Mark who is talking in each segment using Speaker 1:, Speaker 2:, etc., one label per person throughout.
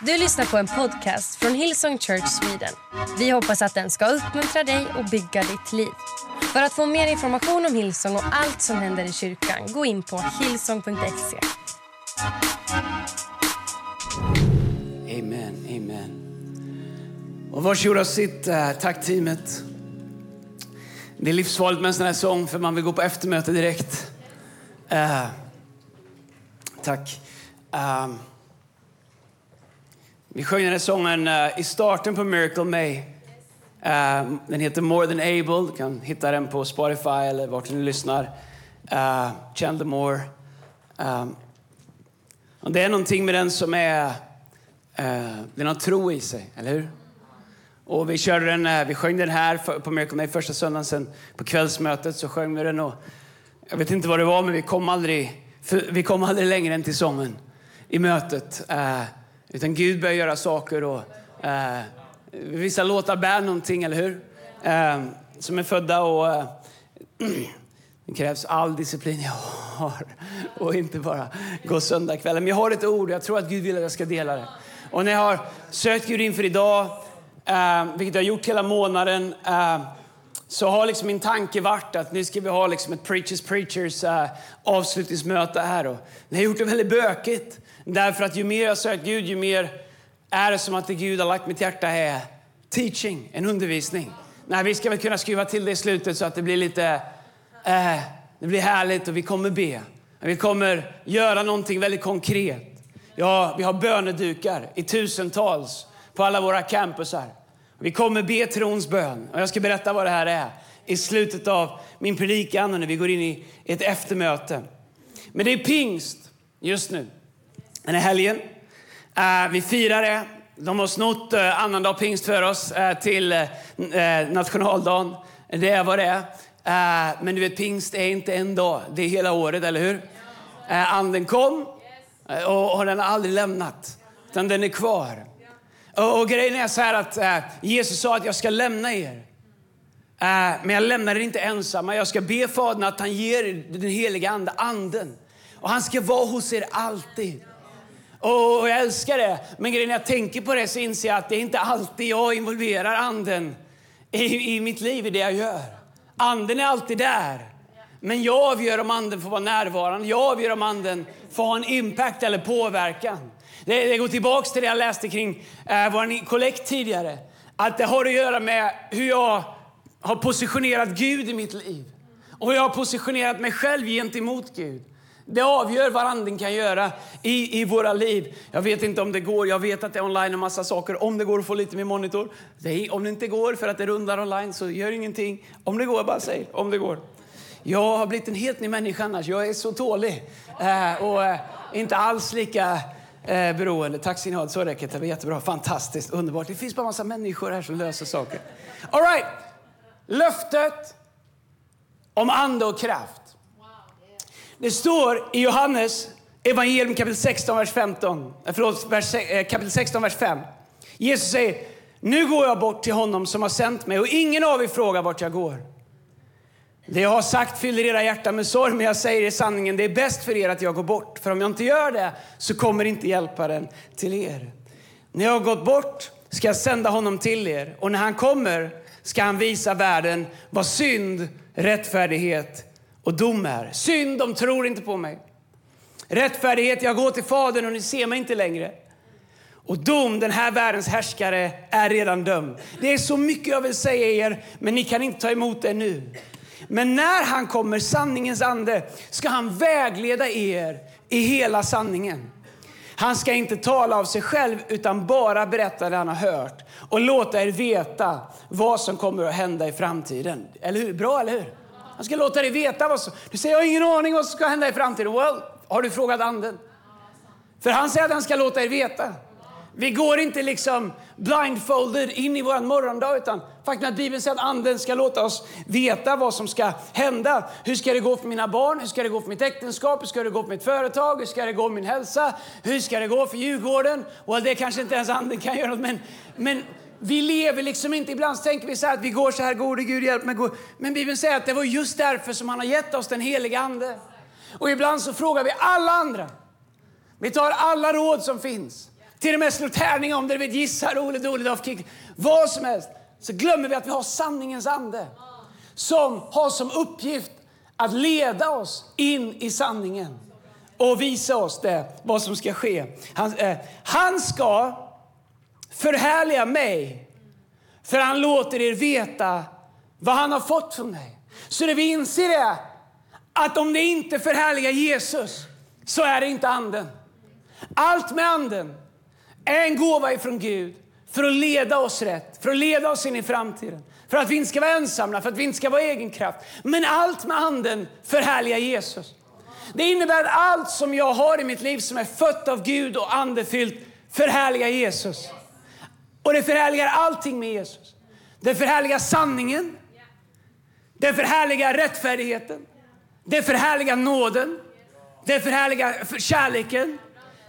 Speaker 1: Du lyssnar på en podcast från Hillsong Church Sweden. Vi hoppas att den ska uppmuntra dig och bygga ditt liv. För att få mer information om Hillsong och allt som händer i kyrkan, gå in på hillsong.se.
Speaker 2: Amen, amen. Och varsågoda och sitt. Eh, tack teamet. Det är livsfarligt med en sån här sång för man vill gå på eftermöte direkt. Uh, tack. Uh, vi sjöng den här sången uh, i starten på Miracle May. Uh, den heter More than able. Du kan hitta den på Spotify eller vart du nu lyssnar. Eh, uh, Chandler Moore. Ehm, och det är någonting med den som är... Uh, den har tro i sig, eller hur? Och vi körde den, vi sjöng den här för- på Miracle May första söndagen. Sen på kvällsmötet så sjöng vi den. Och jag vet inte vad det var, men vi kom aldrig, för, vi kom aldrig längre än till sången i mötet. Utan Gud börjar göra saker och eh, vissa låtar bär någonting, eller hur? Eh, som är födda och eh, det krävs all disciplin jag har och inte bara gå söndagskvällen. Men jag har ett ord jag tror att Gud vill att jag ska dela det. Och när jag har sökt Gud inför idag, eh, vilket jag har gjort hela månaden, eh, så har liksom min tanke varit att nu ska vi ha liksom ett Preachers Preachers eh, avslutningsmöte här. Och det har gjort det väldigt bökigt. Därför att ju mer jag har sökt Gud, ju mer är det som att det Gud har lagt mitt hjärta är teaching, en undervisning. Nej, vi ska väl kunna skruva till det i slutet så att det blir lite eh, det blir härligt och vi kommer be. Vi kommer göra någonting väldigt konkret. Ja, vi har bönedukar i tusentals på alla våra campusar. Vi kommer be trons bön. Och jag ska berätta vad det här är i slutet av min predikan och när vi går in i ett eftermöte. Men det är pingst just nu. Den här helgen. Eh, vi firar det. De har snott uh, annandag pingst för oss eh, till eh, nationaldagen. Det är vad det är. Eh, men du vet, pingst är inte en dag, det är hela året, eller hur? Eh, anden kom eh, och, och den har aldrig lämnat, utan den är kvar. Och, grejen är så här att eh, Jesus sa att jag ska lämna er. Eh, men jag lämnar er inte ensamma. Jag ska be Fadern att han ger er den heliga ande, anden. Och han ska vara hos er alltid. Och jag älskar det. Men grejen när jag tänker på det så inser jag att det är inte alltid jag involverar anden i, i mitt liv, i det jag gör. Anden är alltid där. Men jag avgör om anden får vara närvarande. Jag avgör om anden får ha en impact eller påverkan. Det, det går tillbaka till det jag läste kring eh, vår kollekt tidigare. Att det har att göra med hur jag har positionerat Gud i mitt liv. Och hur jag har positionerat mig själv gentemot Gud. Det avgör vad anden kan göra i, i våra liv. Jag vet inte om det går. Jag vet att det är online och massa saker. Om det går att få lite mer monitor. Det är, om det inte går för att det rundar online så gör ingenting. Om det går, bara säg om det går. Jag har blivit en helt ny människa annars. Jag är så tålig. Eh, och eh, inte alls lika eh, beroende. Tack ska ni ha. Så räcker det. Det jättebra. Fantastiskt. Underbart. Det finns bara massa människor här som löser saker. All right. Löftet om ande och kraft. Det står i Johannes evangelium kapitel 16, vers 15. Eh, förlåt, vers, eh, kapitel 16, vers 5. Jesus säger, nu går jag bort till honom som har sänt mig och ingen av er frågar vart jag går. Det jag har sagt fyller era hjärtan med sorg, men jag säger er sanningen, det är bäst för er att jag går bort. För om jag inte gör det så kommer inte hjälparen till er. När jag har gått bort ska jag sända honom till er och när han kommer ska han visa världen vad synd, rättfärdighet och dom är. Synd, de tror inte på mig. Rättfärdighet, jag går till Fadern och ni ser mig inte längre. Och dom, den här världens härskare, är redan dömd. Det är så mycket jag vill säga er, men ni kan inte ta emot det nu. Men när han kommer, sanningens ande, ska han vägleda er i hela sanningen. Han ska inte tala av sig själv utan bara berätta det han har hört och låta er veta vad som kommer att hända i framtiden. Eller hur? Bra, eller hur? Han ska låta dig veta vad som... Du säger, jag har ingen aning vad som ska hända i framtiden. Well, har du frågat anden? För han säger att han ska låta er veta. Vi går inte liksom blindfolded in i vår morgondag utan faktum att Bibeln säger att anden ska låta oss veta vad som ska hända. Hur ska det gå för mina barn? Hur ska det gå för mitt äktenskap? Hur ska det gå för mitt företag? Hur ska det gå för min hälsa? Hur ska det gå för Djurgården? Well, det kanske inte ens anden kan göra något men, men vi lever liksom inte, ibland tänker vi så här att vi går så här, gode Gud hjälp mig. gå." Men Bibeln säger att det var just därför som han har gett oss den heliga ande. Och ibland så frågar vi alla andra. Vi tar alla råd som finns till och med slår tärning om det, du vet, gissa, roligt, dåligt, Kick, vad som helst, så glömmer vi att vi har sanningens ande som har som uppgift att leda oss in i sanningen och visa oss det, vad som ska ske. Han, eh, han ska förhärliga mig, för han låter er veta vad han har fått från mig. Så det vi inser är att om det inte förhärligar Jesus så är det inte anden. Allt med anden en gåva ifrån Gud för att leda oss rätt, för att leda oss in i framtiden. För att vi inte ska vara ensamma, för att vi inte ska vara egen kraft. Men allt med anden förhärligar Jesus. Det innebär att allt som jag har i mitt liv som är fött av Gud och andefyllt förhärligar Jesus. Och det förhärligar allting med Jesus. Det förhärligar sanningen. Det förhärligar rättfärdigheten. Det förhärligar nåden. Det förhärligar kärleken.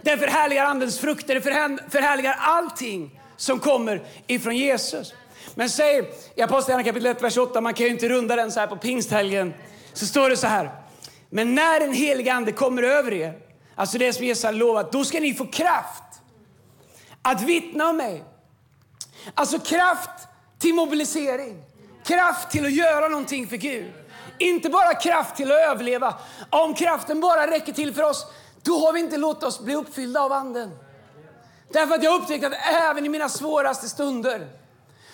Speaker 2: Den förhärligar andens frukter. den förhärligar allting som kommer ifrån Jesus. Men säg i Apostlagärningarna kapitel 1, vers 8, man kan ju inte runda den så här på pingsthelgen. Så står det så här. Men när den helige ande kommer över er, alltså det som Jesus har lovat, då ska ni få kraft att vittna om mig. Alltså kraft till mobilisering, kraft till att göra någonting för Gud. Inte bara kraft till att överleva. Om kraften bara räcker till för oss, då har vi inte låtit oss bli uppfyllda av anden. Därför att jag upptäckt att även i mina svåraste stunder,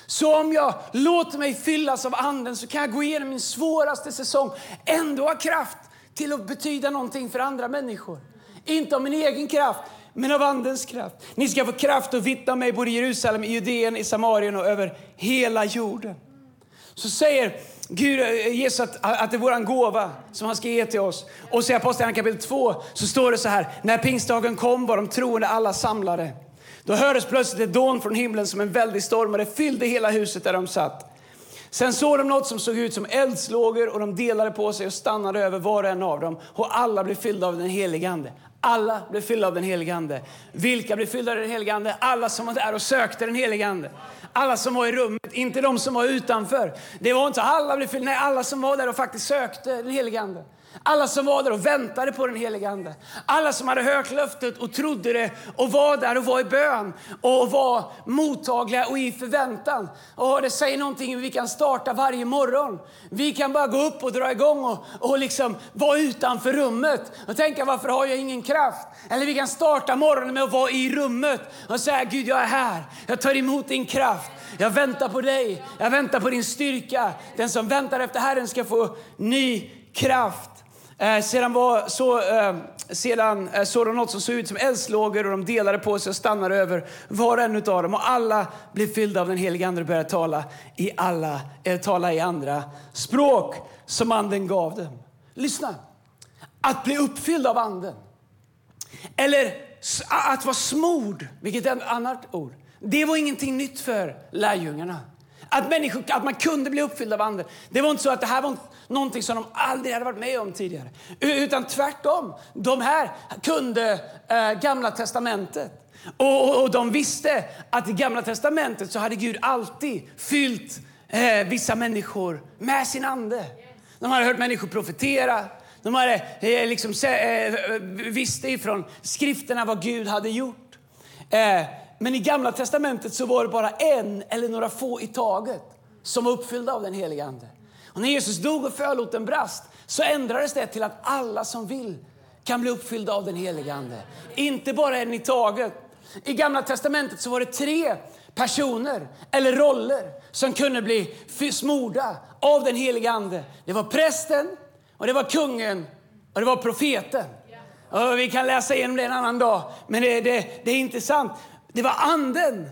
Speaker 2: så om jag låter mig fyllas av anden så kan jag gå igenom min svåraste säsong, ändå ha kraft till att betyda någonting för andra människor. Inte av min egen kraft, men av Andens kraft. Ni ska få kraft att vittna mig både i Jerusalem, i Judeen, i Samarien och över hela jorden. Så säger Gud, eh, Jesus att, att det är vår gåva som han ska ge till oss. Och så i Apostlagärningarna kapitel 2 så står det så här. När pingstdagen kom var de troende alla samlade. Då hördes plötsligt ett dån från himlen som en väldig storm och det fyllde hela huset där de satt. Sen såg de något som såg ut som eldslågor och de delade på sig och stannade över var och en av dem och alla blev fyllda av den helige Ande. Alla blev fyllda av den helige Ande. Vilka blev fyllda av den helige Ande? Alla som var där och sökte den helige Ande. Alla som var i rummet, inte de som var utanför. Det var inte alla blev fyllda, nej alla som var där och faktiskt sökte den helige Ande. Alla som var där och väntade på den helige Ande. Alla som hade hört löftet och trodde det och var där och var i bön och var mottagliga och i förväntan. Och det säger någonting vi kan starta varje morgon. Vi kan bara gå upp och dra igång och, och liksom vara utanför rummet och tänka varför har jag ingen kraft? Eller vi kan starta morgonen med att vara i rummet och säga Gud jag är här, jag tar emot din kraft. Jag väntar på dig, jag väntar på din styrka. Den som väntar efter Herren ska få ny kraft. Eh, sedan, var, så, eh, sedan eh, såg de något som såg ut som eldslågor och de delade på sig och stannade över var och en av dem. Och alla blev fyllda av den helige Ande och började tala i, alla, eh, tala i andra språk som Anden gav dem. Lyssna! Att bli uppfylld av Anden, eller att vara smord, vilket är ett annat ord, det var ingenting nytt för lärjungarna. Att, människor, att man kunde bli uppfylld av Anden. Det var inte så att det här var någonting som de aldrig hade varit med om tidigare. Utan tvärtom. De här kunde eh, Gamla Testamentet. Och, och, de visste att i Gamla Testamentet så hade Gud alltid fyllt eh, vissa människor med sin ande. De hade hört människor profetera. De hade eh, liksom, eh, visste ifrån skrifterna vad Gud hade gjort. Eh, men i Gamla testamentet så var det bara en eller några få i taget som var uppfyllda av den helige Ande. Och när Jesus dog och förlåten brast så ändrades det till att alla som vill kan bli uppfyllda av den helige Ande. Inte bara en i taget. I Gamla testamentet så var det tre personer eller roller som kunde bli smorda av den helige Ande. Det var prästen, och det var kungen och det var profeten. Och vi kan läsa igenom det en annan dag, men det, det, det är intressant. Det var anden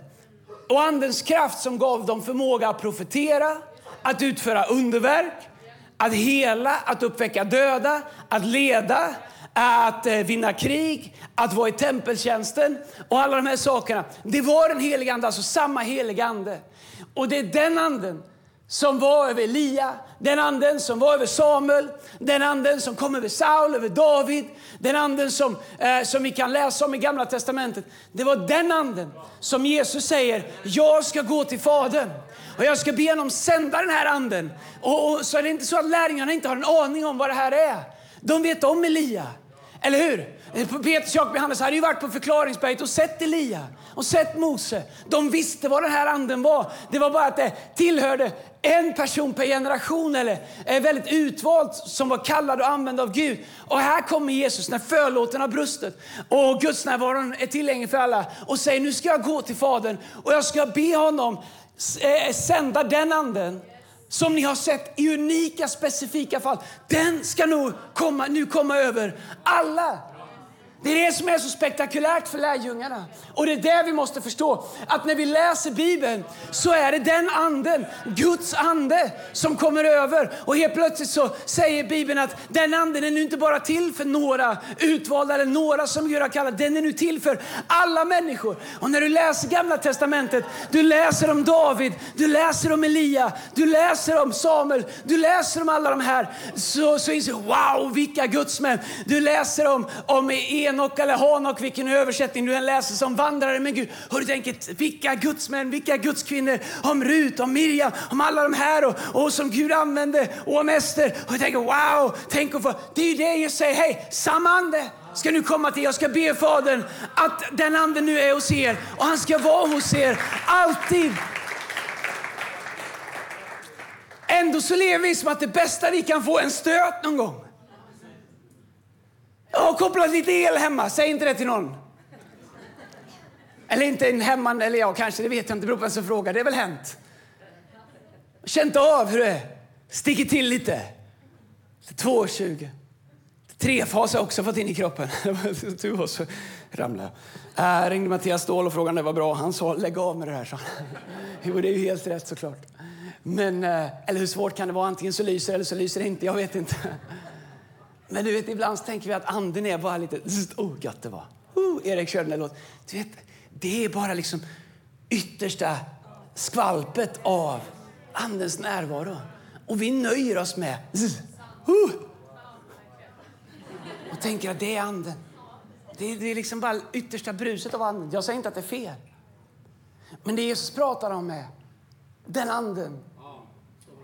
Speaker 2: och andens kraft som gav dem förmåga att profetera, att utföra underverk, att hela, att uppväcka döda, att leda, att eh, vinna krig, att vara i tempeltjänsten och alla de här sakerna. Det var den helige ande, alltså samma helige ande. Och det är den anden som var över Elia, den anden som var över Samuel, den anden som kom över Saul, över David, den anden som, eh, som vi kan läsa om i Gamla Testamentet. Det var den anden som Jesus säger, jag ska gå till Fadern och jag ska be honom sända den här anden. Och, och så är det inte så att lärjungarna inte har en aning om vad det här är. De vet om Elia. Eller hur? Petrus, Jakob och Johannes hade ju varit på förklaringsberget och sett Elia och sett Mose. De visste vad den här anden var. Det var bara att det tillhörde en person per generation eller väldigt utvald som var kallad och använd av Gud. Och här kommer Jesus när förlåten har brustet och Guds närvaron är tillgänglig för alla och säger nu ska jag gå till Fadern och jag ska be honom Eh, sända den anden som ni har sett i unika specifika fall. Den ska nu komma, nu komma över alla. Det är det som är så spektakulärt för lärjungarna. Och det är det vi måste förstå. Att när vi läser Bibeln så är det den anden, Guds ande, som kommer över. Och helt plötsligt så säger Bibeln att den anden är nu inte bara till för några utvalda eller några som Gud har kallat. Den är nu till för alla människor. Och när du läser Gamla Testamentet, du läser om David, du läser om Elia, du läser om Samuel, du läser om alla de här. Så, så inser du, wow vilka gudsmän. Du läser om, om Enok eller Hanok, vilken översättning du än läser som vandrare med Gud. Hör du tänker, vilka gudsmän, vilka gudskvinnor, om Rut, om Miriam, om alla de här och, och som Gud använde och om Ester. Och jag tänker, wow, tänk att få, det är ju det jag säger, hej, samma ande ska nu komma till. Jag ska be Fadern att den anden nu är hos er och han ska vara hos er alltid. Ändå så lever vi som att det bästa vi kan få är en stöt någon gång. Jag har kopplat lite el hemma, säg inte det till någon. Eller inte en hemma, eller jag kanske, det vet jag inte, det beror på vem som frågar. Det är väl hänt. Känt av hur det sticker till lite. 2,20. Trefas har jag också fått in i kroppen. Tur var så ramlade jag. Äh, ringde Mattias Ståhl och frågade om det var bra. Han sa lägg av med det här. Så. Jo, det är ju helt rätt såklart. Men, äh, eller hur svårt kan det vara? Antingen så lyser eller så lyser det inte. Jag vet inte. Men du vet, ibland tänker vi att anden är bara lite... Oh, gött det var. Oh, Erik körde den låten. Du vet, det är bara liksom yttersta skvalpet av andens närvaro. Och vi nöjer oss med... Oh, och tänker att det är anden. Det är, det är liksom bara yttersta bruset av anden. Jag säger inte att det är fel. Men det Jesus pratar om är den anden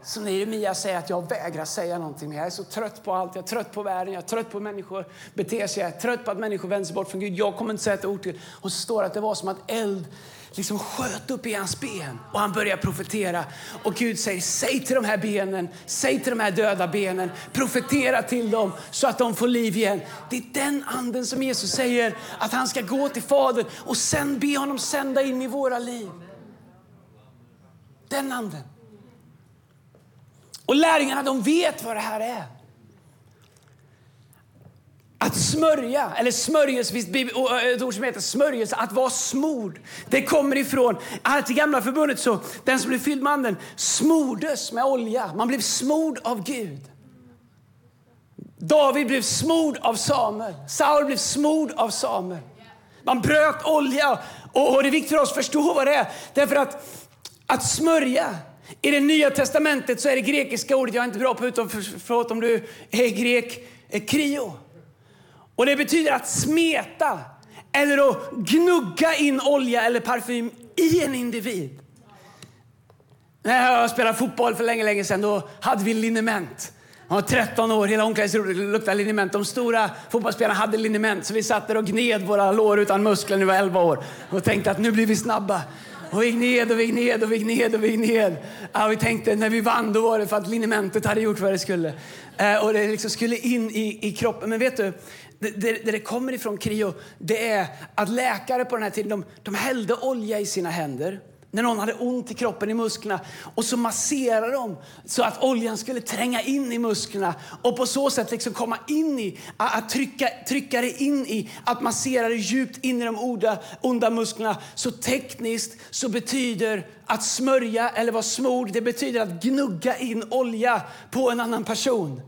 Speaker 2: som Jeremia säger att jag vägrar säga någonting. mer. Jag är så trött på allt. Jag är trött på världen, jag är trött på människor beter sig. Jag är trött på att människor vänder sig bort från Gud. Jag kommer inte säga ett ord till. Och så står det att det var som att eld liksom sköt upp i hans ben och han börjar profetera. Och Gud säger, säg till de här benen, säg till de här döda benen, profetera till dem så att de får liv igen. Det är den anden som Jesus säger att han ska gå till Fadern och sen be honom sända in i våra liv. Den anden. Och lärjungarna de vet vad det här är. Att smörja, eller smörjelse, ett ord som heter smörjelse, att vara smord. Det kommer ifrån, att i gamla förbundet så, den som blev fylld med anden smordes med olja. Man blev smord av Gud. David blev smord av Samuel. Saul blev smord av Samuel. Man bröt olja. Och, det är viktigt för oss att förstå vad det är. Därför att, att smörja, i det nya testamentet så är det grekiska ordet, jag är inte bra på utan förlåt om du är grek, är krio. Och det betyder att smeta eller att gnugga in olja eller parfym i en individ. När jag spelade fotboll för länge, länge sedan då hade vi liniment. Jag var 13 år, hela omklädningsrummet luktade liniment. De stora fotbollsspelarna hade liniment så vi satt där och gned våra lår utan muskler när vi var 11 år och tänkte att nu blir vi snabba. Och vi gned och vi gned och vi ned och vi ned. Ja, vi tänkte när vi vann då var det för att linimentet hade gjort vad det skulle. Eh, och det liksom skulle in i, i kroppen. Men vet du, det, det, det kommer ifrån Krio, det är att läkare på den här tiden, de, de hällde olja i sina händer när någon hade ont i kroppen, i musklerna. Och så masserade de så att oljan skulle tränga in i musklerna och på så sätt liksom komma in i, att trycka, trycka det in i, att massera det djupt in i de onda, onda musklerna. Så tekniskt så betyder att smörja eller vara smord, det betyder att gnugga in olja på en annan person.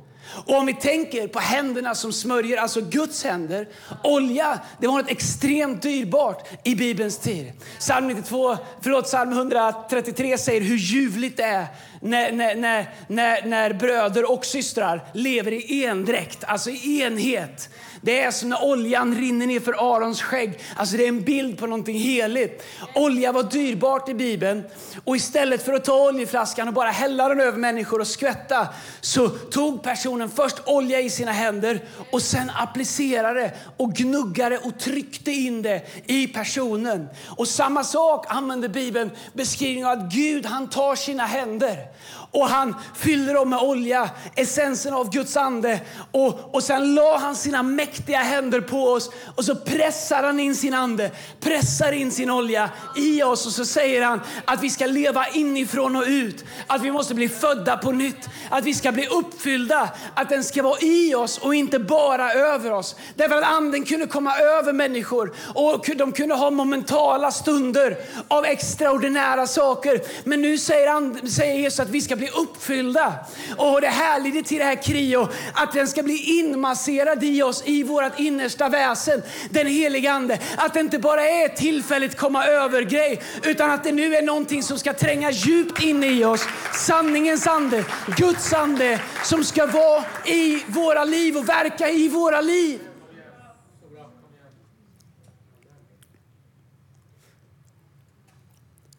Speaker 2: Och om vi tänker på händerna som smörjer, alltså Guds händer. Olja, det var något extremt dyrbart i Bibelns tid. Psalm, 92, förlåt, Psalm 133 säger hur ljuvligt det är när, när, när, när, när bröder och systrar lever i endräkt, alltså i enhet. Det är som när oljan rinner ner för Arons skägg. Alltså det är en bild på någonting heligt. Olja var dyrbart i Bibeln. Och istället för att ta oljeflaskan och bara hälla den över människor och skvätta så tog personen först olja i sina händer och sen applicerade och gnuggade och tryckte in det i personen. Och samma sak använder Bibeln beskrivning av att Gud han tar sina händer och han fyllde dem med olja, essensen av Guds ande. Och, och sen la han sina mäktiga händer på oss och så pressar han in sin ande, pressar in sin olja i oss och så säger han att vi ska leva inifrån och ut. Att vi måste bli födda på nytt, att vi ska bli uppfyllda, att den ska vara i oss och inte bara över oss. Därför att anden kunde komma över människor och de kunde ha momentala stunder av extraordinära saker. Men nu säger, and, säger Jesus att vi ska bli uppfyllda. Och det härliga till det här krio, att den ska bli inmasserad i oss, i vårt innersta väsen. Den heliga Ande. Att det inte bara är tillfälligt komma över-grej, utan att det nu är någonting som ska tränga djupt in i oss. Sanningens ande, Guds ande, som ska vara i våra liv och verka i våra liv.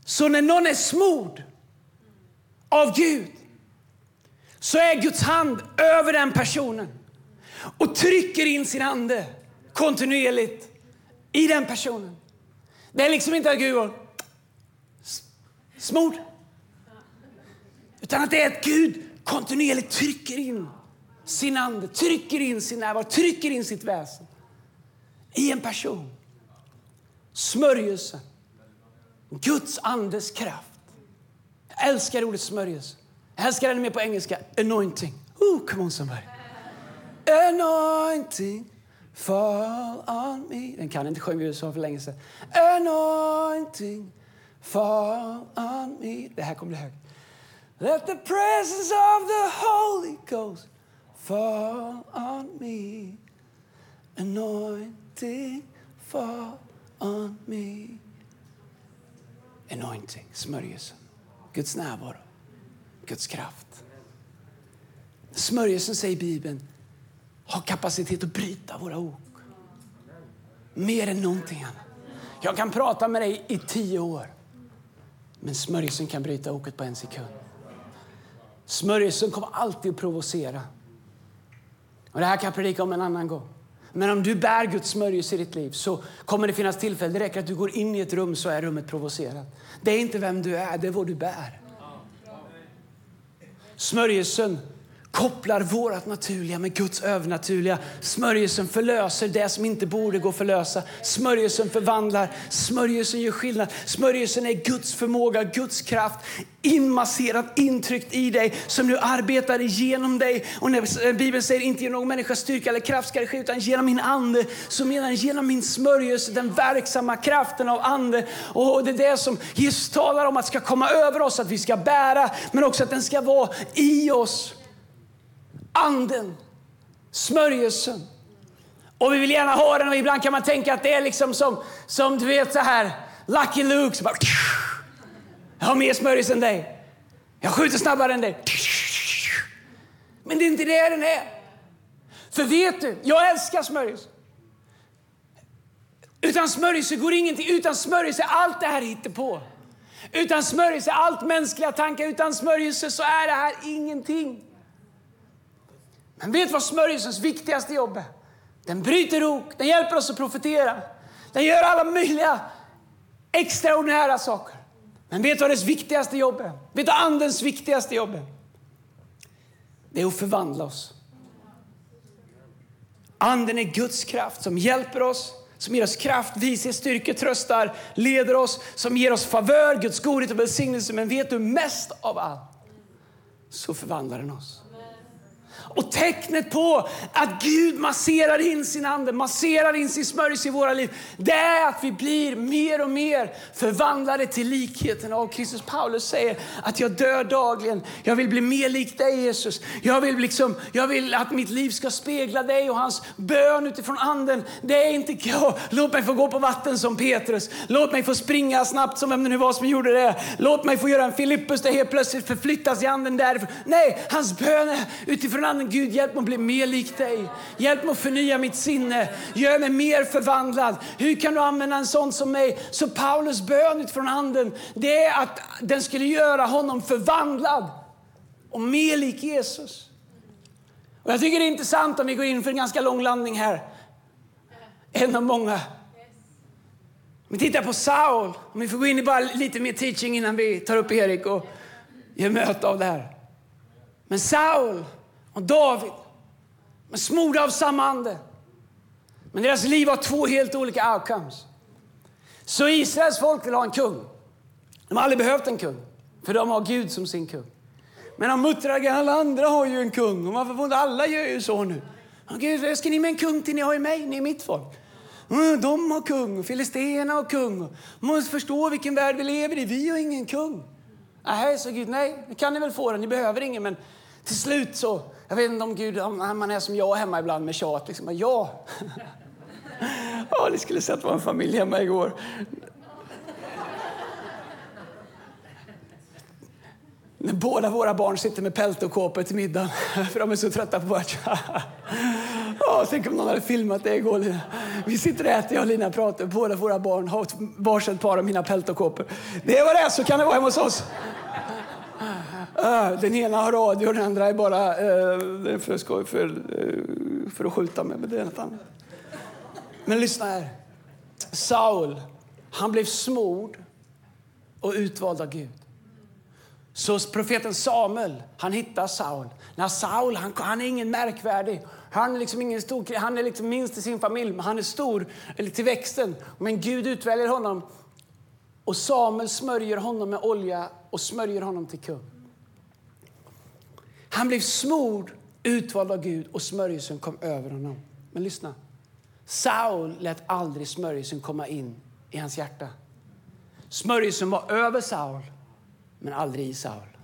Speaker 2: Så när någon är smord av Gud så är Guds hand över den personen och trycker in sin ande kontinuerligt i den personen. Det är liksom inte att Gud går smord. Utan att det är att Gud kontinuerligt trycker in sin ande, trycker in sin närvaro, trycker in sitt väsen i en person. Smörjelse. Guds andes kraft. Jag älskar ordet smörjelse. Jag älskar ännu mer på engelska. Anointing. Ooh, come on somebody. Anointing fall on me. Den kan inte sjunga i USA för länge sedan. Anointing fall on me. Det här kommer bli högt. Let the presence of the Holy Ghost fall on me. Anointing fall on me. Anointing, smörjelse. Guds närvaro, Guds kraft. Smörjelsen, säger Bibeln, har kapacitet att bryta våra ok. Mer än någonting annat. Jag kan prata med dig i tio år, men smörjelsen kan bryta oket på en sekund. Smörjelsen kommer alltid att provocera. Och det här kan jag predika om en annan gång. Men om du bär Guds smörjelse i ditt liv så kommer det finnas tillfällen. Det räcker att du går in i ett rum så är rummet provocerat. Det är inte vem du är, det är vad du bär. Smörjelsen kopplar vårt naturliga med Guds övernaturliga. Smörjelsen förlöser det som inte borde gå att förlösa. Smörjelsen förvandlar, smörjelsen gör skillnad. Smörjelsen är Guds förmåga, Guds kraft inmasserat, intryckt i dig som nu arbetar genom dig. Och när Bibeln säger inte genom någon människas styrka eller kraft ska det ske utan genom min ande så menar den genom min smörjelse, den verksamma kraften av ande. Och det är det som Jesus talar om att ska komma över oss, att vi ska bära men också att den ska vara i oss. Anden, smörjelsen. Och vi vill gärna ha den och ibland kan man tänka att det är liksom som, som du vet så här, Lucky Luke. Så bara, jag har mer smörjelse än dig. Jag skjuter snabbare än dig. Men det är inte det den är. För vet du, jag älskar smörjelse. Utan smörjelse går ingenting. Utan smörjelse allt det här hittar på. Utan smörjelse allt mänskliga tankar. Utan smörjelse så är det här ingenting. Men vet vad smörjelsens viktigaste jobb är? Den bryter ok, den hjälper oss att profetera. Den gör alla möjliga extraordinära saker. Men vet du vad dess viktigaste jobb är? Vet du andens viktigaste jobb är? Det är att förvandla oss. Anden är Guds kraft som hjälper oss, som ger oss kraft, vishet, styrka, tröstar, leder oss, som ger oss favör, Guds godhet och välsignelse. Men vet du, mest av allt så förvandlar den oss. Och tecknet på att Gud masserar in sin ande, masserar in sin smörjelse i våra liv, det är att vi blir mer och mer förvandlade till likheten av Kristus. Paulus säger att jag dör dagligen. Jag vill bli mer lik dig Jesus. Jag vill, liksom, jag vill att mitt liv ska spegla dig och hans bön utifrån anden. Det är inte jag. Låt mig få gå på vatten som Petrus. Låt mig få springa snabbt som vem det nu var som gjorde det. Låt mig få göra en Filippus där helt plötsligt förflyttas i anden därifrån. Nej, hans bön är utifrån anden Gud hjälp mig att bli mer lik dig. Hjälp mig att förnya mitt sinne. Gör mig mer förvandlad. Hur kan du använda en sån som mig? Så Paulus bön utifrån anden, det är att den skulle göra honom förvandlad och mer lik Jesus. Och jag tycker det är intressant om vi går in för en ganska lång landning här. En av många. Om vi tittar på Saul, om vi får gå in i bara lite mer teaching innan vi tar upp Erik och gör möte av det här. Men Saul och David, Men smorda av samma ande. Men deras liv har två helt olika outcomes. Så Israels folk vill ha en kung. De har aldrig behövt en kung, för de har Gud som sin kung. Men de muttrar alla andra har ju en kung. Och varför får inte alla gör ju så nu? Gud, ska ni med en kung till? Ni har ju mig, ni är mitt folk. Mm, de har kung, filisterna har kung. Man måste förstå vilken värld vi lever i. Vi har ingen kung. Nej, så Gud, nej, det kan ni väl få den, Ni behöver ingen. Men till slut så, jag vet inte om Gud, om man är som jag hemma ibland med tjat. Liksom, ja. ja, ni skulle sett vår familj hemma igår. När båda våra barn sitter med pält och kåpor till middagen. för de är så trötta på vårt oh, Tänk om någon hade filmat det igår. Vi sitter och äter, jag och Lina pratar. Båda våra barn har varsitt par av mina pält och kåpor. Det var det så kan det vara hemma hos oss. Ah, den ena har radio, den andra är bara uh, för, skoj, för, uh, för att skjuta med. Men det är något annat. Men lyssna här. Saul, han blev smord och utvald av Gud. Så profeten Samuel, han hittar Saul. När Saul, han, han är ingen märkvärdig. Han är liksom ingen stor, han är liksom minst i sin familj, men han är stor eller till växten. Men Gud utväljer honom. Och Samuel smörjer honom med olja och smörjer honom till kung. Han blev smord, utvald av Gud och smörjelsen kom över honom. Men lyssna. Saul lät aldrig smörjelsen komma in i hans hjärta. Smörjelsen var över Saul men aldrig i Saul.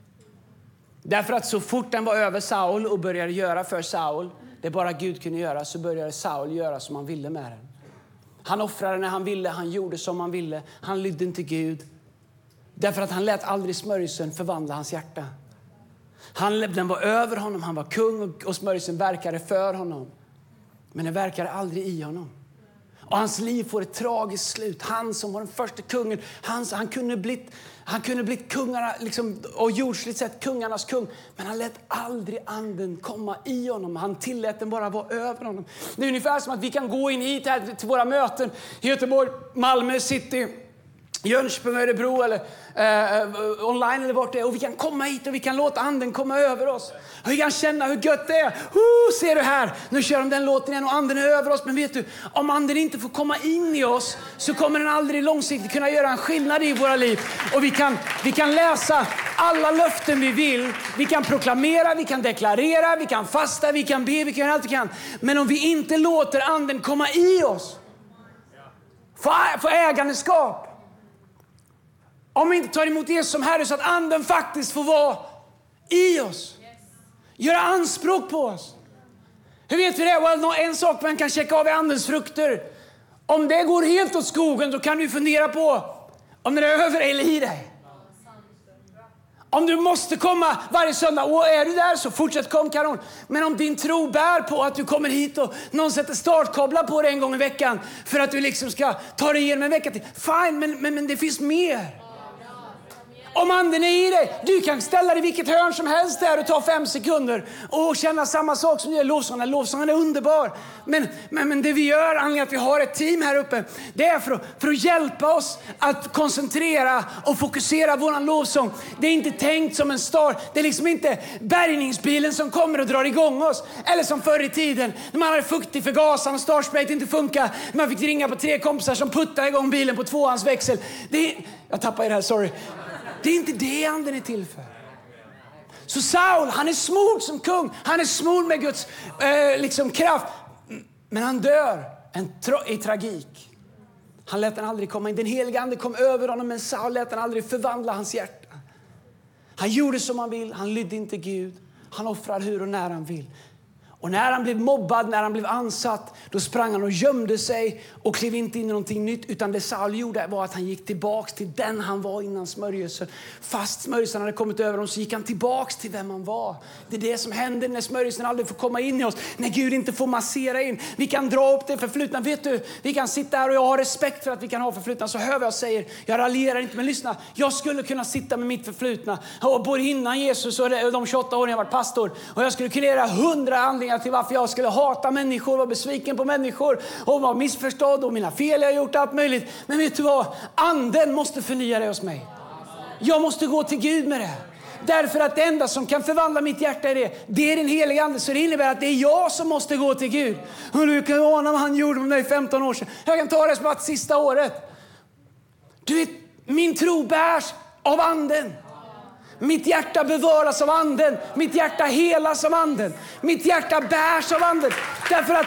Speaker 2: Därför att så fort den var över Saul och började göra för Saul, det bara Gud kunde göra, så började Saul göra som han ville med den. Han offrade när han ville, han gjorde som han ville, han lydde inte Gud. Därför att han lät aldrig smörjelsen förvandla hans hjärta. Han, den var över honom, han var kung och och smörjelsen verkade för honom. Men den verkade aldrig i honom. Och hans liv får ett tragiskt slut. Han som var den första kungen, han, han kunde blivit han kunde blivit kungarna, liksom, och jordsligt sett kungarnas kung. Men han lät aldrig anden komma i honom. Han tillät den bara vara över honom. Det är ungefär som att vi kan gå in hit här till våra möten i Göteborg, Malmö city, Jönköping, Örebro eller eh, online eller vart det är. Och vi kan komma hit och vi kan låta anden komma över oss. Och vi kan känna hur gött det är. Oh, ser du här, nu kör de den låten igen och anden är över oss. Men vet du, om anden inte får komma in i oss så kommer den aldrig långsiktigt kunna göra en skillnad i våra liv. Och vi kan, vi kan läsa alla löften vi vill. Vi kan proklamera, vi kan deklarera, vi kan fasta, vi kan be, vi kan göra allt vi kan. Men om vi inte låter anden komma i oss, få ägandeskap, om vi inte tar emot Jesus som Herre så att anden faktiskt får vara i oss. Göra anspråk på oss. Hur vet vi det? Well, en sak man kan checka av är andens frukter. Om det går helt åt skogen då kan du fundera på om det är över eller i dig. Om du måste komma varje söndag, och är du där så fortsätt kom kanon. Men om din tro bär på att du kommer hit och någon sätter startkablar på dig en gång i veckan för att du liksom ska ta dig igenom en vecka till. Fine, men, men, men det finns mer. Om anden är i dig, du kan ställa dig i vilket hörn som helst där och ta fem sekunder och känna samma sak som du gör lovsången. Lovsången är underbar. Men, men, men det vi gör, anledningen att vi har ett team här uppe, det är för att, för att hjälpa oss att koncentrera och fokusera våran lovsång. Det är inte tänkt som en star. Det är liksom inte bärgningsbilen som kommer och drar igång oss. Eller som förr i tiden när man hade fukt i förgasaren och startsprayet inte funkar. Man fick ringa på tre kompisar som puttade igång bilen på tvåans växel. Det är, jag tappade det här, sorry. Det är inte det anden är till för. Så Saul, han är smord som kung. Han är smord med Guds eh, liksom, kraft. Men han dör en tra i tragik. Han lät den aldrig komma in. Den helige ande kom över honom, men Saul lät den aldrig förvandla hans hjärta. Han gjorde som han vill, han lydde inte Gud. Han offrar hur och när han vill. Och när han blev mobbad, när han blev ansatt, då sprang han och gömde sig och klev inte in i någonting nytt. Utan det Saul gjorde var att han gick tillbaks till den han var innan smörjelsen. Fast smörjelsen hade kommit över honom så gick han tillbaks till vem han var. Det är det som händer när smörjelsen aldrig får komma in i oss. När Gud inte får massera in. Vi kan dra upp det förflutna. Vet du, vi kan sitta här och jag har respekt för att vi kan ha förflutna. Så hör vad jag säger. Jag raljerar inte, men lyssna. Jag skulle kunna sitta med mitt förflutna. Och både innan Jesus och de 28 åren jag varit pastor. Och jag skulle kunna göra hundra anledningar till varför jag skulle hata människor, vara besviken på människor och vara missförstådd och mina fel jag gjort, allt möjligt. Men vet du vad? Anden måste förnya det hos mig. Jag måste gå till Gud med det. Därför att det enda som kan förvandla mitt hjärta är det, det är den heliga Ande. Så det innebär att det är jag som måste gå till Gud. Och du kan ana vad han gjorde med mig 15 år sedan. Jag kan ta det som att sista året. Du vet, min tro bärs av Anden. Mitt hjärta bevaras av Anden. Mitt hjärta helas av Anden. Mitt hjärta bärs av Anden. Därför att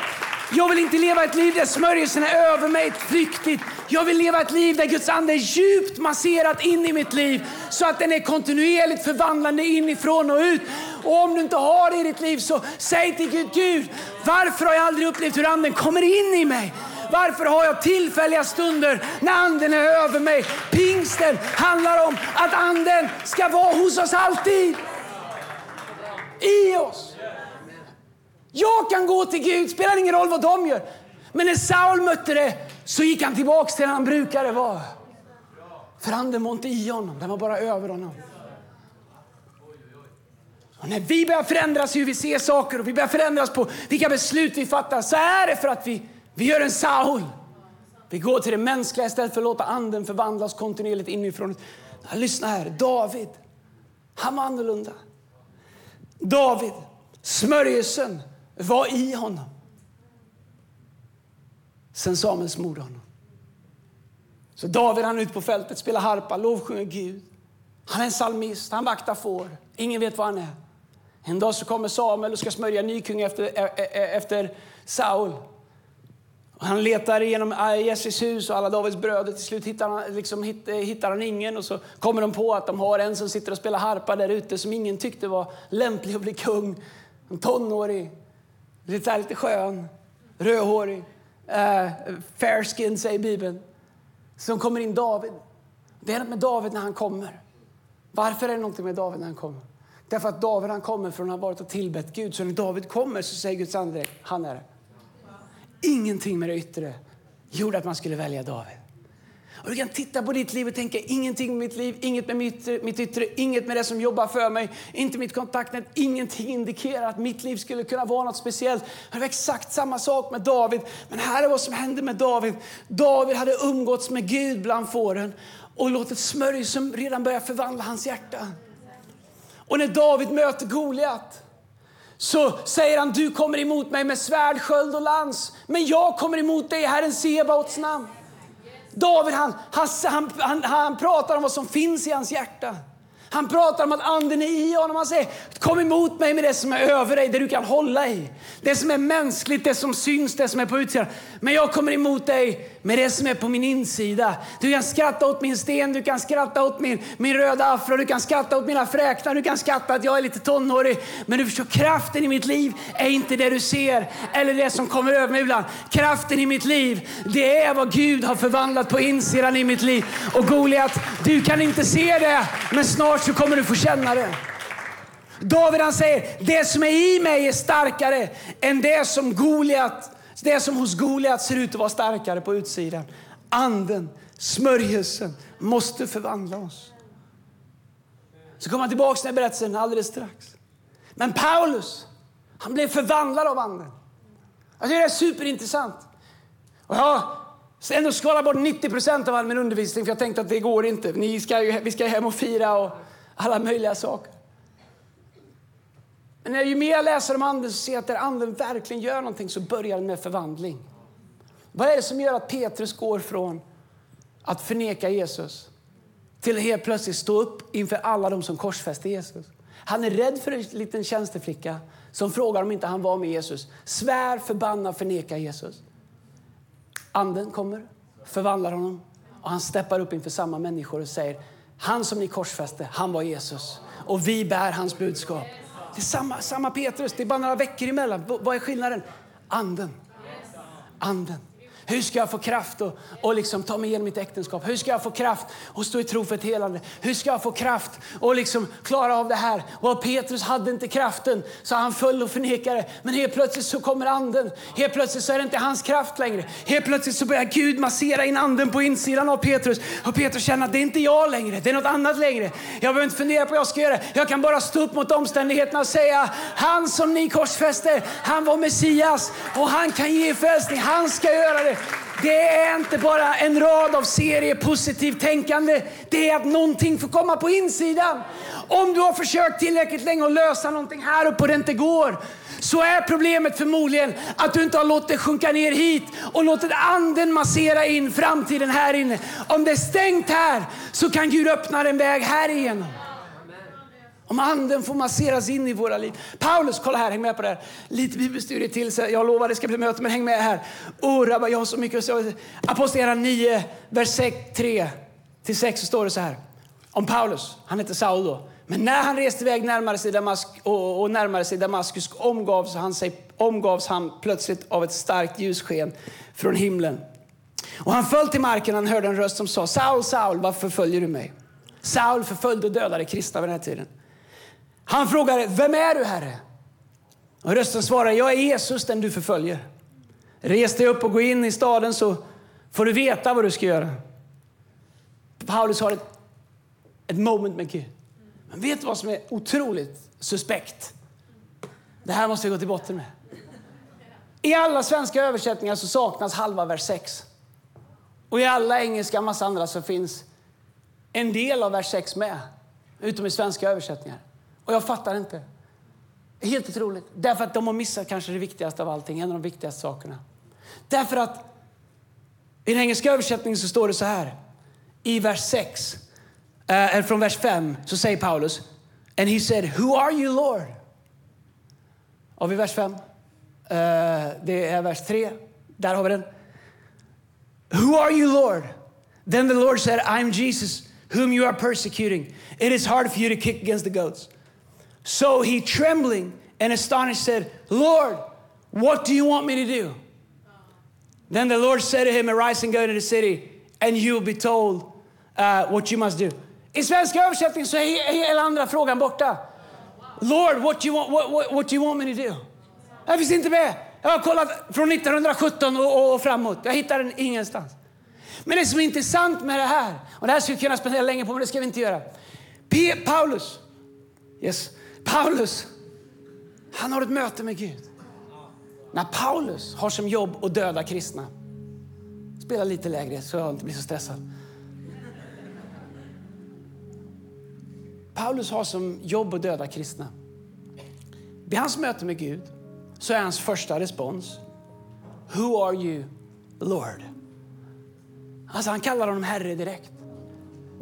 Speaker 2: jag vill inte leva ett liv där smörjelsen är över mig, flyktigt. Jag vill leva ett liv där Guds ande är djupt masserat in i mitt liv så att den är kontinuerligt förvandlande inifrån och ut. Och om du inte har det i ditt liv så säg till Gud, Gud, varför har jag aldrig upplevt hur anden kommer in i mig? Varför har jag tillfälliga stunder när anden är över mig? Pingsten handlar om att anden ska vara hos oss alltid. I oss. Jag kan gå till Gud, spelar ingen roll vad de gör. Men när Saul mötte det så gick han tillbaks till där han brukade vara. För anden var inte i honom, den var bara över honom. Och när vi börjar förändras i hur vi ser saker och vi börjar förändras på vilka beslut vi fattar så är det för att vi, vi gör en Saul. Vi går till det mänskliga istället för att låta anden förvandlas kontinuerligt inifrån. Lyssna här, David, han var annorlunda. David, smörjelsen var i honom. Sen Samuel smorde honom. Så David han är ute på fältet, spelar harpa, lovsjunger Gud. Han är en psalmist, han vaktar får. Ingen vet var han är. En dag så kommer Samuel och ska smörja ny kung efter, e, e, e, efter Saul. Han letar igenom ah, Jesses hus och alla Davids bröder. Till slut hittar han, liksom, eh, hittar han ingen och så kommer de på att de har en som sitter och spelar harpa där ute som ingen tyckte var lämplig att bli kung. En tonårig, lite, lite skön, rödhårig, uh, fair skin säger Bibeln. Som kommer in David. Det är något med David när han kommer. Varför är det något med David när han kommer? Därför att David han kommer från att ha varit och tillbett Gud. Så när David kommer så säger Guds ande, han är det. Ingenting med det yttre gjorde att man skulle välja David. Och du kan titta på ditt liv och tänka ingenting med mitt liv, inget med mitt, mitt yttre, inget med det som jobbar för mig, inte mitt kontaktnät. Ingenting indikerar att mitt liv skulle kunna vara något speciellt. Det var exakt samma sak med David. Men här är vad som hände med David. David hade umgåtts med Gud bland fåren och låtit smörj som redan börja förvandla hans hjärta. Och när David möter Goliat så säger han, du kommer emot mig med svärd, sköld och lans. Men jag kommer emot dig i Herren Sebaots namn. David han, han, han, han pratar om vad som finns i hans hjärta. Han pratar om att anden är i honom. Han säger kom emot mig med det som är över dig, det du kan hålla i. Det som är mänskligt, det som syns, det som är på utsidan. Men jag kommer emot dig med det som är på min insida. Du kan skratta åt min sten, du kan skratta åt min, min röda afro, du kan skratta åt mina fräknar, du kan skratta att jag är lite tonårig. Men du förstår, kraften i mitt liv är inte det du ser eller det som kommer över mig ibland. Kraften i mitt liv, det är vad Gud har förvandlat på insidan i mitt liv. Och Goliat, du kan inte se det, men snart så kommer du få känna det. David han säger, det som är i mig är starkare än det som Goliat det som hos Goliat ser ut att vara starkare på utsidan. Anden, smörjelsen, måste förvandla oss. Så kommer han tillbaka till den berättelsen alldeles strax. Men Paulus, han blev förvandlad av anden. Jag tycker det är superintressant. Och jag ändå skalat bort 90 procent av all min undervisning för jag tänkte att det går inte. Ni ska, vi ska hem och fira och alla möjliga saker. Men ju mer jag läser om anden så ser jag att där anden verkligen gör någonting så börjar den med förvandling. Vad är det som gör att Petrus går från att förneka Jesus till att helt plötsligt stå upp inför alla de som korsfäste Jesus? Han är rädd för en liten tjänsteflicka som frågar om inte han var med Jesus. Svär, förbanna, förneka Jesus. Anden kommer, förvandlar honom och han steppar upp inför samma människor och säger han som ni korsfäste, han var Jesus. Och vi bär hans budskap. Det är samma, samma Petrus, det är bara några veckor emellan. V- Vad är skillnaden? Anden. Anden. Hur ska jag få kraft att och liksom ta mig igenom mitt äktenskap? Hur ska jag få kraft att stå i tro för ett helande? Hur ska jag få kraft att liksom klara av det här? Och Petrus hade inte kraften så han föll och förnekade. Men helt plötsligt så kommer anden. Helt plötsligt så är det inte hans kraft längre. Helt plötsligt så börjar Gud massera in anden på insidan av Petrus. Och Petrus känner att det är inte jag längre, det är något annat längre. Jag behöver inte fundera på vad jag ska göra. Jag kan bara stå upp mot omständigheterna och säga han som ni korsfäster, han var Messias och han kan ge frälsning. Han ska göra det. Det är inte bara en rad av serier positivt tänkande. Det är att någonting får komma på insidan. Om du har försökt tillräckligt länge att lösa någonting här uppe och det inte går så är problemet förmodligen att du inte har låtit det sjunka ner hit och låtit anden massera in framtiden här inne. Om det är stängt här så kan Gud öppna en väg här igenom. Om anden får masseras in i våra liv. Paulus, kolla här, häng med på det här. Lite bibelstudie till, så jag lovar det ska bli möte, men häng med här. Oh, rabba, jag har så mycket att säga. Apostlagärningarna 9, vers 3 till 6 så står det så här. Om Paulus, han heter Saul då. Men när han reste iväg närmare sig Damask, och, och närmare sig Damaskus omgavs han, sig, omgavs han plötsligt av ett starkt ljussken från himlen. Och han föll till marken och han hörde en röst som sa Saul, Saul, varför följer du mig? Saul förföljde och dödade kristna vid den här tiden. Han frågade, vem är du Herre? Och rösten svarade, jag är Jesus den du förföljer. Res dig upp och gå in i staden så får du veta vad du ska göra. Paulus har ett, ett moment med Gud. Men vet du vad som är otroligt suspekt? Det här måste jag gå till botten med. I alla svenska översättningar så saknas halva vers 6. Och i alla engelska och massa andra så finns en del av vers 6 med. Utom i svenska översättningar. Och jag fattar inte. Helt otroligt. Därför att de har missat kanske det viktigaste av allting, en av de viktigaste sakerna. Därför att i den engelska översättningen så står det så här. I vers 6, eh, från vers 5, så säger Paulus And he said, Who are you Lord? Har vi vers 5? Eh, det är vers 3. Där har vi den. Who are you Lord? Then the Lord said, I'm Jesus, whom you are persecuting. It is hard for you to kick against the goats. So he, trembling and astonished, said, Lord, what do you want me to do? Then the Lord said to him, Arise and go into the city, and you will be told uh, what you must do. I svenska översättning så är hela andra frågan borta. Lord, what do you want, what, what, what do you want me to do? Jag finns inte med. Jag har kollat från 1917 och, och, och framåt. Jag hittar den ingenstans. Men det som är intressant med det här, och det här skulle vi kunna spendera länge på, men det ska vi inte göra. P Paulus, yes, Paulus, han har ett möte med Gud. När Paulus har som jobb att döda kristna, spela lite lägre så jag inte blir så stressad. Paulus har som jobb att döda kristna. Vid hans möte med Gud så är hans första respons Who are you, Lord? Alltså han kallar honom Herre direkt.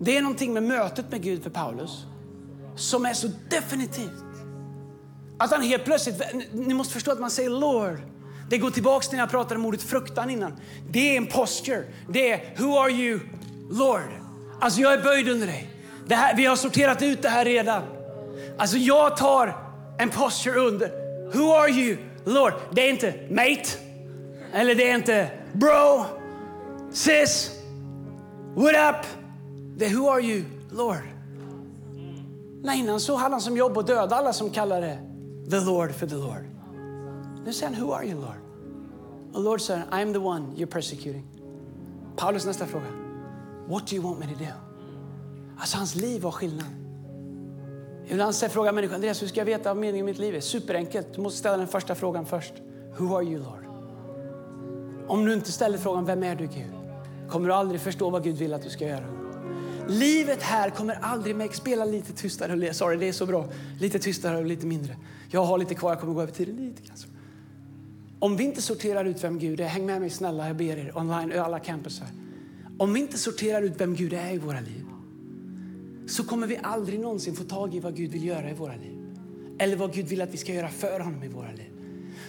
Speaker 2: Det är någonting med mötet med Gud för Paulus som är så definitivt. Att han helt plötsligt, ni måste förstå att man säger Lord. Det går tillbaks till när jag pratade om ordet fruktan innan. Det är en posture. Det är Who are you, Lord? Alltså jag är böjd under dig. Det här, vi har sorterat ut det här redan. Alltså jag tar en posture under. Who are you, Lord? Det är inte mate. Eller det är inte bro, sis, what up? Det är who are you, Lord? Nej, innan så hade han som jobb att döda alla som kallade the Lord för the Lord. Nu säger han, who are you Lord? Och Lord säger, I am the one you're persecuting. Paulus nästa fråga. What do you want me to do? Alltså hans liv var skillnad. Ibland så frågar människan, Andreas hur ska jag veta vad meningen med mitt liv är? Superenkelt, du måste ställa den första frågan först. Who are you Lord? Om du inte ställer frågan, vem är du Gud? Kommer du aldrig förstå vad Gud vill att du ska göra. Livet här kommer aldrig mer... Spela lite tystare. Sorry, det är så bra. Lite tystare och lite mindre. Jag har lite kvar, jag kommer gå över tiden lite. grann. Om vi inte sorterar ut vem Gud är, häng med mig snälla, jag ber er online, i alla campusar. Om vi inte sorterar ut vem Gud är i våra liv så kommer vi aldrig någonsin få tag i vad Gud vill göra i våra liv. Eller vad Gud vill att vi ska göra för honom i våra liv.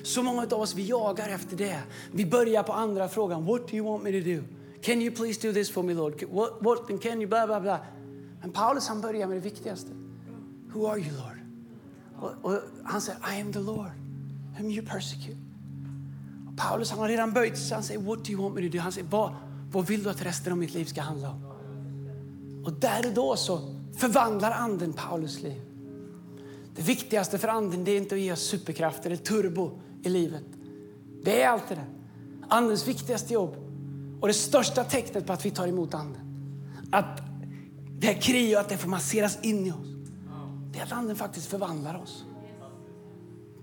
Speaker 2: Så många av oss vi jagar efter det. Vi börjar på andra frågan. What do you want me to do? Can you please do this for me Lord? What, what can you blah blah blah. Men Paulus han börjar med det viktigaste. Who are you Lord? Och, och han säger, I am the Lord, whom you persecute. Och Paulus han har redan böjt sig. Han säger, what do you want me to do? Han säger, vad, vad vill du att resten av mitt liv ska handla om? Och där och då så förvandlar anden Paulus liv. Det viktigaste för anden det är inte att ge oss superkrafter eller turbo i livet. Det är allt det där. Andens viktigaste jobb och det största tecknet på att vi tar emot anden. Att det här krio, att det får masseras in i oss. Det är att anden faktiskt förvandlar oss.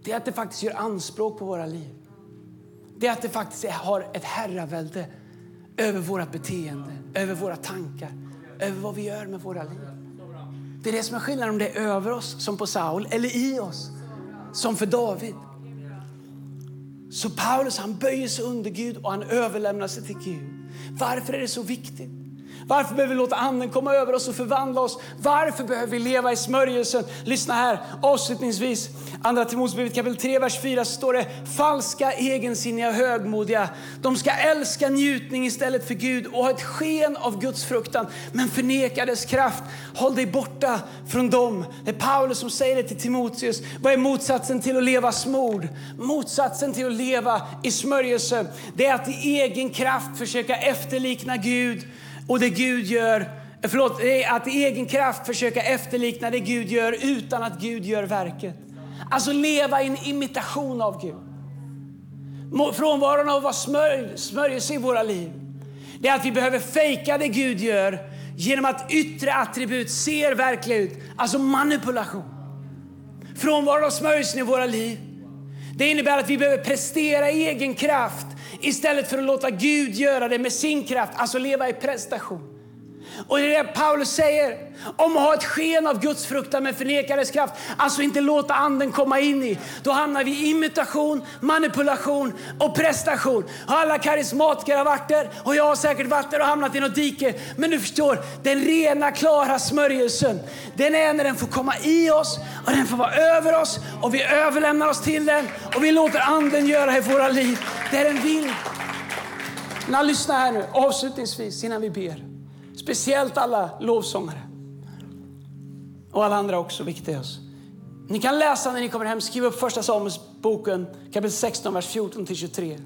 Speaker 2: Det är att det faktiskt gör anspråk på våra liv. Det är att det faktiskt har ett herravälde över vårt beteende, över våra tankar, över vad vi gör med våra liv. Det är det som är skillnaden om det är över oss, som på Saul, eller i oss, som för David. Så Paulus han böjer sig under Gud och han överlämnar sig till Gud. Varför är det så viktigt? Varför behöver vi låta anden komma över oss och förvandla oss? Varför behöver vi leva i smörjelsen? Lyssna här, avslutningsvis. Andra Timoteusbrevet kapitel 3, vers 4 står det falska, egensinniga, högmodiga. De ska älska njutning istället för Gud och ha ett sken av Guds fruktan men förneka dess kraft. Håll dig borta från dem. Det är Paulus som säger det till Timoteus. Vad är motsatsen till att leva smord? Motsatsen till att leva i smörjelse, det är att i egen kraft försöka efterlikna Gud och det Gud gör, eh, förlåt, att i egen kraft försöka efterlikna det Gud gör utan att Gud gör verket. Alltså leva i en imitation av Gud. Frånvaron av att vara smörj, smörjelse i våra liv, det är att vi behöver fejka det Gud gör genom att yttre attribut ser verkliga ut. Alltså manipulation. Frånvaron av smörjelsen i våra liv, det innebär att vi behöver prestera i egen kraft istället för att låta Gud göra det med sin kraft, alltså leva i prestation. Och det är det Paulus säger om att ha ett sken av Guds fruktan men förneka dess kraft. Alltså inte låta anden komma in i. Då hamnar vi i imitation, manipulation och prestation. Alla karismatiker har varit där och jag har säkert varit där och hamnat i något dike. Men du förstår, den rena klara smörjelsen, den är när den får komma i oss och den får vara över oss och vi överlämnar oss till den och vi låter anden göra i våra liv det den vill. Men lyssna här nu avslutningsvis innan vi ber. Speciellt alla lovsångare. Och alla andra också, vilket är oss. Ni kan läsa när ni kommer hem, skriv upp första Samuelsboken kapitel 16, vers 14 23.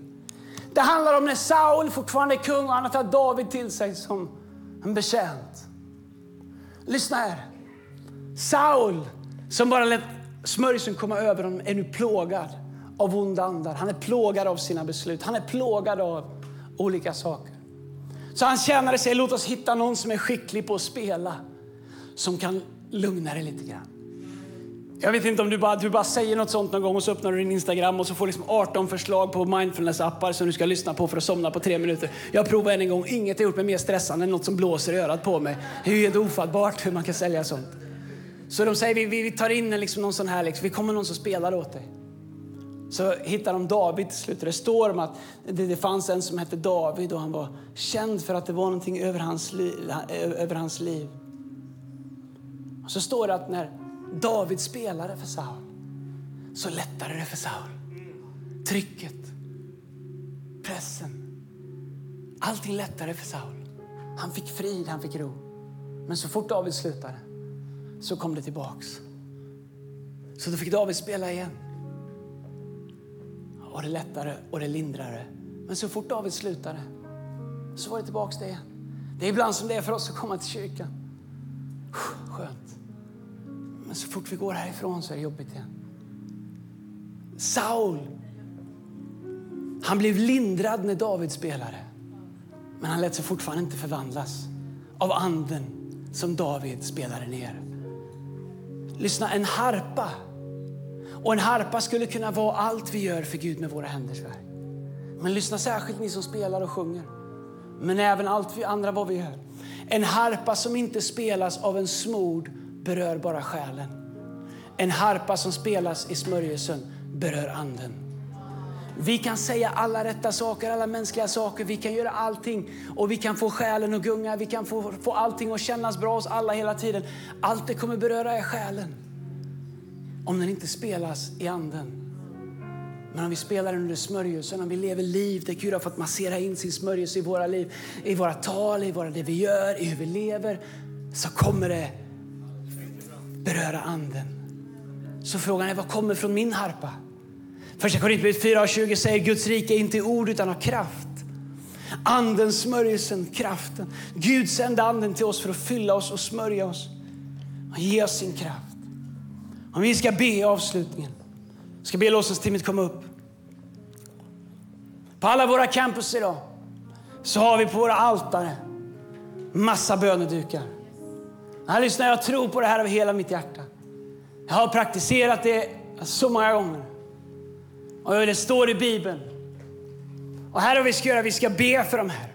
Speaker 2: Det handlar om när Saul fortfarande är kung och han har tagit David till sig som en betjänt. Lyssna här. Saul, som bara lät smörjelsen komma över honom, är nu plågad av onda andar. Han är plågad av sina beslut. Han är plågad av olika saker. Så han tjänade sig, låt oss hitta någon som är skicklig på att spela, som kan lugna dig lite grann. Jag vet inte om du bara, du bara säger något sånt någon gång och så öppnar du din Instagram och så får liksom 18 förslag på mindfulness-appar som du ska lyssna på för att somna på tre minuter. Jag provar än en gång, inget har gjort mig mer stressande än något som blåser i örat på mig. Det är ju helt ofattbart hur man kan sälja sånt. Så de säger, vi, vi tar in en, liksom någon sån här, liksom, vi kommer någon som spelar åt dig så hittar de David till slut. Det står om att det, fanns en som hette David och han var känd för att det var någonting över hans, liv, över hans liv. Och så står det att när David spelade för Saul så lättade det för Saul. Trycket, pressen, allting lättade för Saul. Han fick frid, han fick ro. Men så fort David slutade så kom det tillbaks. Så då fick David spela igen var det lättare och det lindrare. Men så fort David slutade så var det tillbaka. det igen. Det är ibland som det är för oss att komma till kyrkan. Skönt. Men så fort vi går härifrån så är det jobbigt igen. Saul, han blev lindrad när David spelade. Men han lät sig fortfarande inte förvandlas av anden som David spelade ner. Lyssna, en harpa och en harpa skulle kunna vara allt vi gör för Gud med våra händers verk. Men lyssna särskilt ni som spelar och sjunger. Men även allt vi andra vad vi gör. En harpa som inte spelas av en smord berör bara själen. En harpa som spelas i smörjelsen berör anden. Vi kan säga alla rätta saker, alla mänskliga saker. Vi kan göra allting och vi kan få själen att gunga. Vi kan få, få allting att kännas bra hos alla hela tiden. Allt det kommer beröra är själen om den inte spelas i anden. Men om vi spelar den under smörjelsen, om vi lever liv där Gud har fått massera in sin smörjelse i våra liv, i våra tal, i våra, det vi gör, i hur vi lever, så kommer det beröra anden. Så frågan är, vad kommer från min harpa? Första Korinthierbrevet 4 och 20 säger Guds rike är inte i ord utan av kraft. Anden, smörjelsen, kraften. Gud sände anden till oss för att fylla oss och smörja oss och ge oss sin kraft. Om vi ska be i avslutningen, ska be låtsasteamet komma upp. På alla våra campus idag så har vi på våra altare massa bönedukar. Jag lyssnar, jag tror på det här av hela mitt hjärta. Jag har praktiserat det så många gånger. Och det står i Bibeln. Och här har vi ska göra, vi ska be för de här.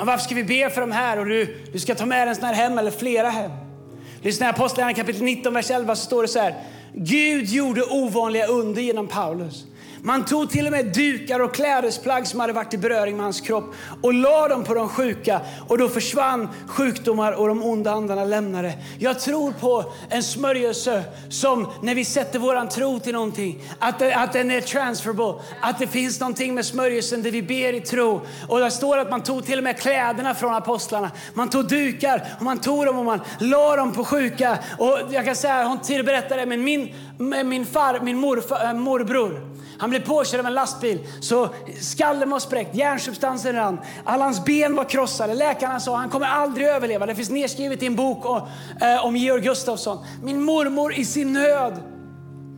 Speaker 2: Och varför ska vi be för de här? Och du, du ska ta med en sån här hem eller flera hem. Lyssna i Apostlagärningarna kapitel 19, vers 11 så står det så här. Gud gjorde ovanliga under genom Paulus. Man tog till och med dukar och klädesplagg som hade varit i beröring med hans kropp och la dem på de sjuka och då försvann sjukdomar och de onda andarna lämnade. Jag tror på en smörjelse som när vi sätter våran tro till någonting, att, det, att den är transferable, att det finns någonting med smörjelsen där vi ber i tro. Och där står att man tog till och med kläderna från apostlarna. Man tog dukar och man tog dem och man la dem på sjuka. Och jag kan säga, hon till berättade, men min, min far, min morfar, eh, morbror, han blev påkörd av en lastbil, så skallen var spräckt, hjärnsubstansen rann, alla hans ben var krossade. Läkarna sa han kommer aldrig överleva. Det finns nedskrivet i en bok eh, om Georg Gustafsson. Min mormor i sin nöd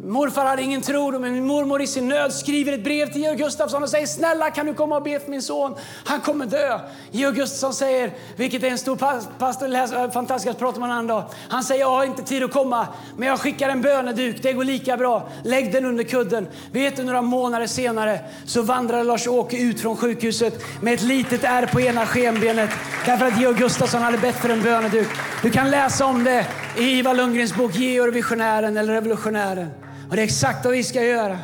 Speaker 2: Morfar hade ingen tro, men min mormor i sin nöd skriver ett brev till Georg Gustafsson och säger snälla kan du komma och be för min son? Han kommer dö. Georg Gustafsson säger, vilket är en stor pastor, eh, fantastisk prat om en annan dag. Han säger jag har inte tid att komma, men jag skickar en böneduk. Det går lika bra. Lägg den under kudden. Vet du, några månader senare så vandrade Lars-Åke ut från sjukhuset med ett litet ärr på ena skenbenet därför att Georg Gustafsson hade bett för en böneduk. Du kan läsa om det i Ivar Lundgrens bok Georg Visionären eller Revolutionären. Och det är exakt vad vi ska göra.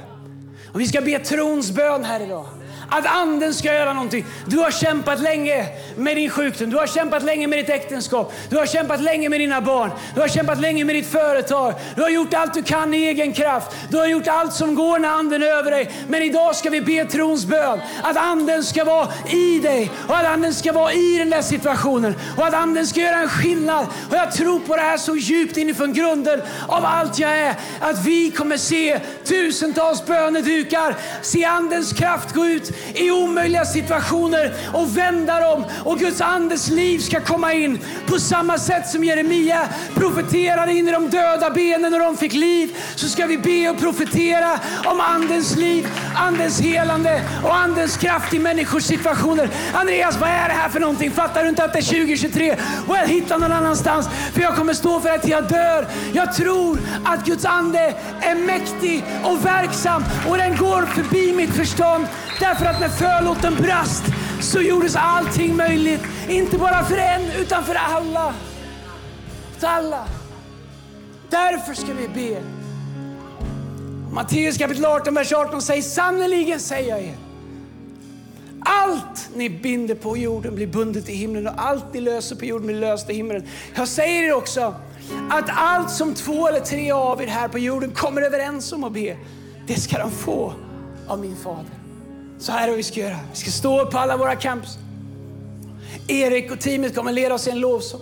Speaker 2: Och vi ska be trons bön här idag. Att anden ska göra någonting. Du har kämpat länge med din sjukdom. Du har kämpat länge med ditt äktenskap. Du har kämpat länge med dina barn. Du har kämpat länge med ditt företag. Du har gjort allt du kan i egen kraft. Du har gjort allt som går när anden är över dig. Men idag ska vi be trons bön. Att anden ska vara i dig och att anden ska vara i den där situationen. Och att anden ska göra en skillnad. Och jag tror på det här så djupt inifrån grunden av allt jag är. Att vi kommer se tusentals bönedukar. Se andens kraft gå ut i omöjliga situationer och vända dem. Och Guds andes liv ska komma in på samma sätt som Jeremia profeterade in i de döda benen och de fick liv. Så ska vi be och profetera om andens liv, andens helande och andens kraft i människors situationer. Andreas, vad är det här för någonting? Fattar du inte att det är 2023? Well, hitta någon annanstans. För jag kommer stå för att jag dör. Jag tror att Guds ande är mäktig och verksam och den går förbi mitt förstånd. Därför att när förlåten brast så gjordes allting möjligt. Inte bara för en, utan för alla. För alla. Därför ska vi be. Matteus kapitel 18, vers 18 säger sannerligen säger jag er. Allt ni binder på jorden blir bundet i himlen och allt ni löser på jorden blir löst i himlen. Jag säger er också att allt som två eller tre av er här på jorden kommer överens om att be, det ska de få av min fader. Så här är vad vi ska göra. Vi ska stå upp på alla våra camps. Erik och teamet kommer leda oss i en lovsång.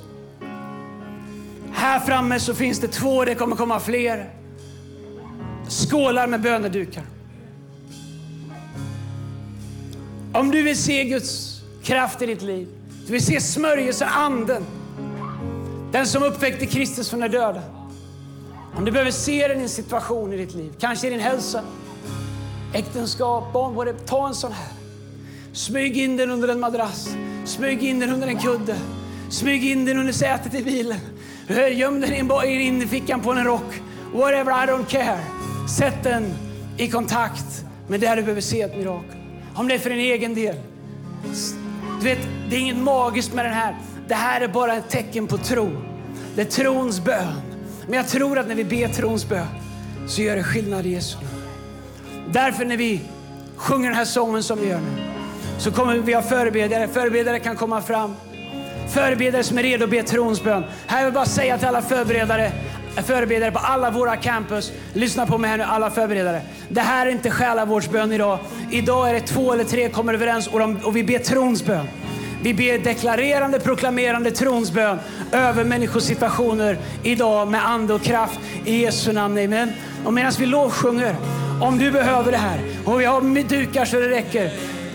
Speaker 2: Här framme så finns det två, det kommer komma fler. Skålar med bönedukar. Om du vill se Guds kraft i ditt liv, du vill se smörjelsen, anden, den som uppväckte Kristus från de döda. Om du behöver se den i en situation i ditt liv, kanske i din hälsa, äktenskap, barn, Ta en sån här. Smyg in den under en madrass. Smyg in den under en kudde. Smyg in den under sätet i bilen. Göm den in i innerfickan på en rock. Whatever, I don't care. Sätt den i kontakt med det du behöver se ett mirakel. Om det är för din egen del. Du vet, det är inget magiskt med den här. Det här är bara ett tecken på tro. Det är trons bön. Men jag tror att när vi ber trons bön så gör det skillnad i Jesu namn. Därför när vi sjunger den här sången som vi gör nu så kommer vi ha förebedjare. Förebedjare kan komma fram. Förebedjare som är redo att be trons bön. Här vill jag bara säga till alla förberedare, förberedare på alla våra campus. Lyssna på mig här nu alla förberedare. Det här är inte själavårdsbön idag. Idag är det två eller tre kommer överens och, de, och vi ber trons bön. Vi ber deklarerande, proklamerande tronsbön över människors situationer idag med ande och kraft i Jesu namn. Amen. Och medan vi lovsjunger, om du behöver det här och vi har dukar så det räcker.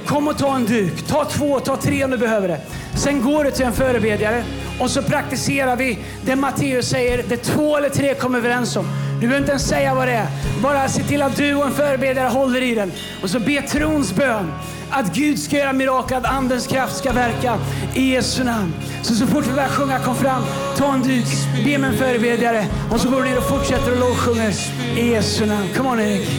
Speaker 2: Kom och ta en duk, ta två, ta tre om du behöver det. Sen går du till en förebedjare och så praktiserar vi det Matteus säger, det två eller tre kommer överens om. Du behöver inte ens säga vad det är. Bara se till att du och en förebedjare håller i den. Och så be trons bön. Att Gud ska göra mirakel, att Andens kraft ska verka i Jesu namn. Så så fort vi börjar sjunga, kom fram, ta en duk, be med en förebedjare och så går du ner och fortsätter och lovsjunger i Jesu namn. Come on Erik.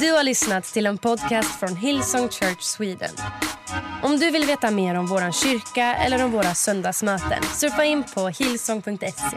Speaker 1: Du har lyssnat till en podcast från Hillsong Church Sweden. Om du vill veta mer om vår kyrka eller om våra söndagsmöten surfa in på hillsong.se.